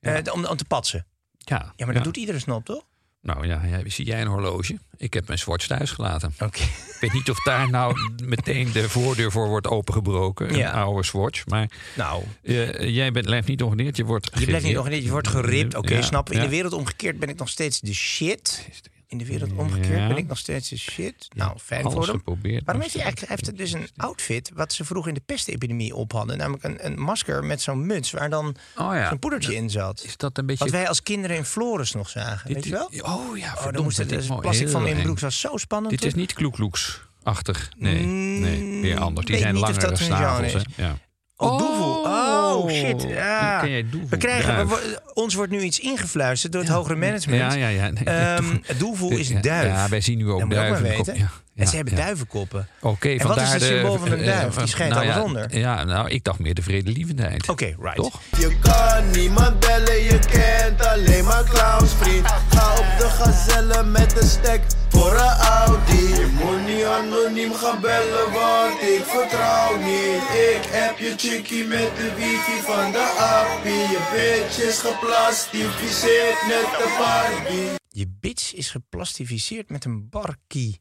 eh, om, om te patsen. Ja, Ja, maar dat doet iedere snop, toch? Nou ja, ja, zie jij een horloge? Ik heb mijn Swatch thuis gelaten. Oké. Ik weet niet of daar nou meteen de voordeur voor wordt opengebroken. Een Ja. oude Swatch. Maar Nou, eh, jij bent, blijft niet ongeneerd. Je wordt je blijft niet nog niet, je wordt geript. Oké, Ja, snap. In de wereld omgekeerd ben ik nog steeds de shit. In de wereld omgekeerd Ja. ben ik nog steeds de shit. Nou, fijn Alles voor hem. geprobeerd. Waarom heeft hij eigenlijk heeft dus een outfit wat ze vroeger in de pestepidemie op hadden? Namelijk een, een masker met zo'n muts waar dan Oh ja. zo'n poedertje in zat. Is dat een beetje... Wat wij als kinderen in Flores nog zagen, Dit weet je wel? Oh ja, Oh, verdomd, moest het, dus plastic van in broek was zo spannend. Dit is niet kloekloeks-achtig. Nee, nee, weer anders. Die weet zijn langere een snavels. Ja. Oh. Oh, shit. Ja. Ken jij? We krijgen, we, ons wordt nu iets ingefluisterd door het hogere management. Ja, ja, ja. Nee, doelvoel is duif. Ja, wij zien nu ook duiven. maar weten. Ja, en ja, ze hebben ja. duivenkoppen. Oké, En wat is het de- symbool van een eh, duif? Die eh, schijnt nou alles onder. Ja, nou, ik dacht meer de vredelievendheid. Oké, right. Toch? Je kan niemand bellen, je kent alleen maar clowns, vriend. Ga op de gazelle met een stek voor een Audi. Je moet niet anoniem gaan bellen, want ik vertrouw niet. Ik heb je chickie met de wifi van de appie. Je bitch is geplastificeerd net de Barbie. Je bitch is geplastificeerd met een barkie.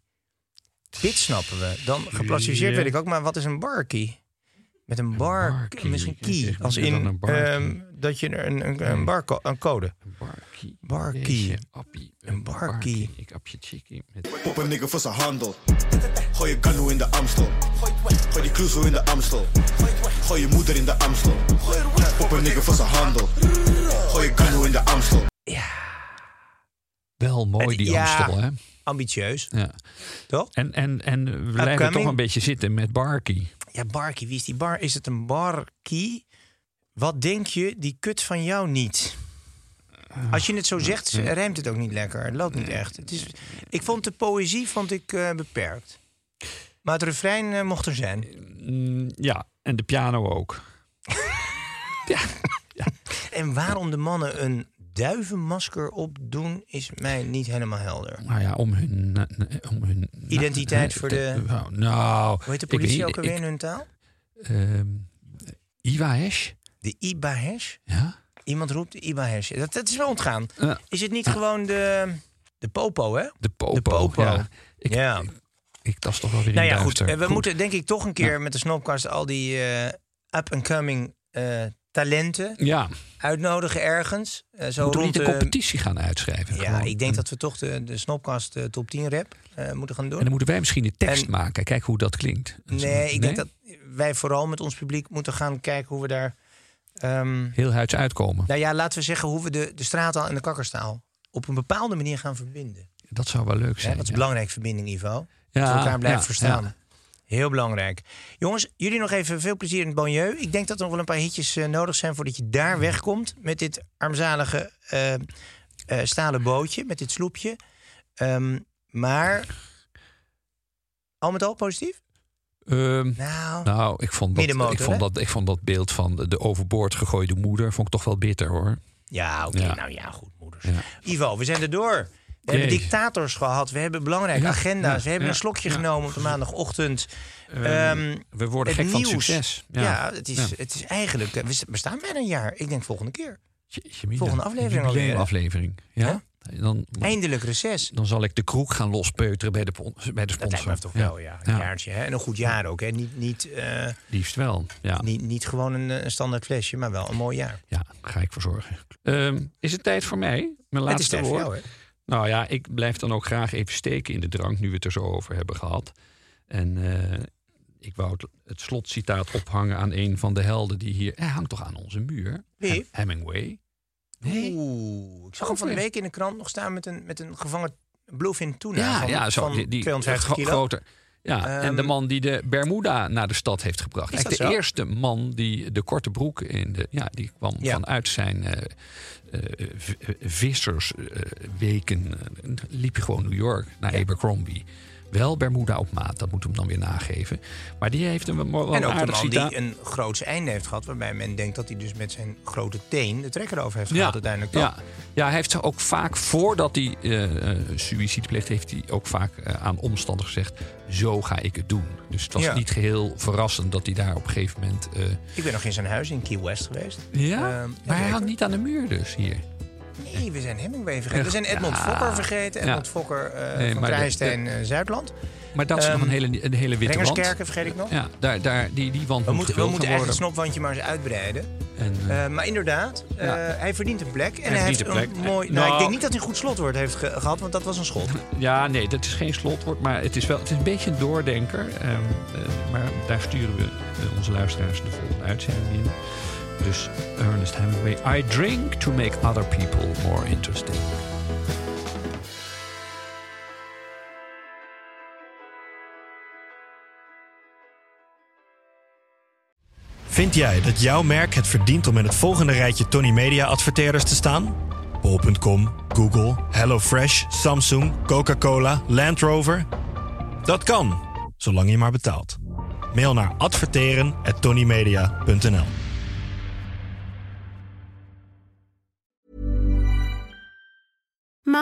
Dit snappen we. Dan geplastificeerd Ja. weet ik ook, maar wat is een barkie? Met een bar, barkie. misschien Ja, key. zeg, Als in een ehm, dat je een, een, een, barco een code. Barkie. Barkie. Jeetje, appie. Een barkie. Ik appje chickie. Met... Pop een nigger voor zijn handel. Gooi je Ganu in de Amstel. Gooi die Cruzo in de Amstel. Gooi je moeder in de Amstel. Pop een nigger voor zijn handel. Gooi je Ganu in de Amstel. Wel mooi die Ja. Amstel, hè? Ambitieus. Ja. Toch? En, en, en we blijven Upcoming. toch een beetje zitten met Barky. Ja, Barkie, wie is die bar? Is het een Barkie? Wat denk je, die kut van jou niet? Als je het zo zegt, rijmt het ook niet lekker. Het loopt niet echt. Het is, ik vond de poëzie vond ik, eh, beperkt. Maar het refrein eh, mocht er zijn. Mm, ja, en de piano ook. En waarom de mannen een duivenmasker opdoen, is mij niet helemaal helder. Nou ja, om hun... eh, Om hun Identiteit voor de- Nou, nou Hoe heet de politie ook alweer ik- in hun taal? Iwahesh? De Ibahesh? Ja? Iemand roept de Ibahesh. Dat, dat is wel ontgaan. Is het niet gewoon de, de popo, hè? De popo. De popo. Ja. Ik, Ja. ik, toch wel weer Nou ja, goed. duister. eh, We moeten denk ik toch een keer met de Snopcast al die eh, up-and-coming eh, talenten Ja, uitnodigen ergens. Eh, zo moeten we rond niet een de- competitie gaan uitschrijven? Ja, Gewoon ik denk dat we toch de, de Snopcast eh, top 10 rap eh, moeten gaan doen. En dan moeten wij misschien de tekst En- maken. Kijk hoe dat klinkt. Nee, ik denk dat wij vooral met ons publiek moeten gaan kijken hoe we daar... ehm, Heel huids uitkomen. nou ja, laten we zeggen hoe we de, de straattaal en de kakkerstaal op een bepaalde manier gaan verbinden. Dat zou wel leuk Ja, zijn. dat is ja. belangrijk, verbinding, Ivo. Ja, dat we elkaar blijven ja, verstaan. Heel belangrijk. Jongens, jullie nog even veel plezier in het banlieue. Ik denk dat er nog wel een paar hitjes eh, nodig zijn voordat je daar wegkomt met dit armzalige eh, eh, stalen bootje, met dit sloepje. Ehm, maar al met al positief? Ehm, Nou, nou, ik vond, dat, ik, vond dat, ik vond dat beeld van de, overboord gegooide moeder vond ik toch wel bitter hoor. ja, oké. Ja. Nou ja, goed, moeders. Ja. Ivo, we zijn er door. We hebben dictators gehad. We hebben belangrijke Ja, agenda's. ja, we hebben ja, een slokje genomen op de maandagochtend. Ehm, Ehm, we worden gek van succes. Ja, het, is, het is eigenlijk... We st- we staan bijna een jaar. Ik denk volgende keer. Volgende aflevering alweer, aflevering. Ja? Dan, Eindelijk reces. dan zal ik de kroeg gaan lospeuteren bij de, bij de Dat lijkt sponsor. me toch wel, ja. Een jaartje. Hè? En een goed jaar ook. Hè? Niet, niet, eh, Liefst wel. Ja. niet, niet gewoon een, eh, een standaard flesje, maar wel een mooi jaar. ja, daar ga ik voor zorgen. Ehm, is het tijd voor mij? Mijn Het is laatste voor woord. jou, hè? Nou ja, ik blijf dan ook graag even steken in de drank, nu we het er zo over hebben gehad. En eh, ik wou het, het slotcitaat ophangen aan een van de helden die hier... Hij hangt toch aan onze muur? Wie? Hem- Hemingway. Nee? Oeh, ik zag hem van de week in de krant nog staan met een, met een gevangen bluefin tuna Ja, van, ja, zo. van die, die 250 gro- kilo. groter. Ja, en Ehm, de man die de Bermuda naar de stad heeft gebracht. Is de zo? eerste man die de korte broek in de. Ja, die kwam Ja. vanuit zijn eh, vissersweken. eh, liep je gewoon New York naar Abercrombie. Wel Bermuda op maat, dat moet hem dan weer nageven. Maar die heeft een wel En een ook de aardig man citaat. die een groots einde heeft gehad... waarbij men denkt dat hij dus met zijn grote teen de trekker over heeft Ja, gehad uiteindelijk. toch? ja. ja, hij heeft ook vaak, voordat hij eh eh, suïcide pleegt, heeft hij ook vaak eh, aan omstanders gezegd: Zo ga ik het doen. Dus het was Ja. niet geheel verrassend dat hij daar op een gegeven moment. Ik ben nog in zijn huis in Key West geweest. ja, Ehm, maar hij hangt niet aan de muur, dus hier. Nee, we zijn Hemingway vergeten. We zijn Edmond Ja. Fokker vergeten. Edmond Ja. Fokker eh Nee, van de- Krijstein eh, Zuidland. Maar dat is Ehm, nog een hele, een hele witte wand. Rengerskerken vergeet ik nog. Ja, daar, daar, die, die wand We moet moeten, we moeten eigenlijk het snopwandje maar eens uitbreiden. En, eh, maar inderdaad, eh, Ja. hij verdient een plek. En Hij hij, heeft verdient een een plek. mooi... Nou, ik nou- denk niet dat hij een goed slotwoord heeft ge- gehad, want dat was een schot. ja, nee, dat is geen slotwoord, maar het is wel het is een beetje een doordenker. Ehm, eh, maar daar sturen we onze luisteraars de volgende uitzending in. Dus Ernest Hemingway, I drink to make other people more interesting. Vind jij dat jouw merk het verdient om in het volgende rijtje Tony Media adverteerders te staan? Bol.com, Google, HelloFresh, Samsung, Coca-Cola, Land Rover? Dat kan, zolang je maar betaalt. Mail naar adverteren@tonymedia.nl.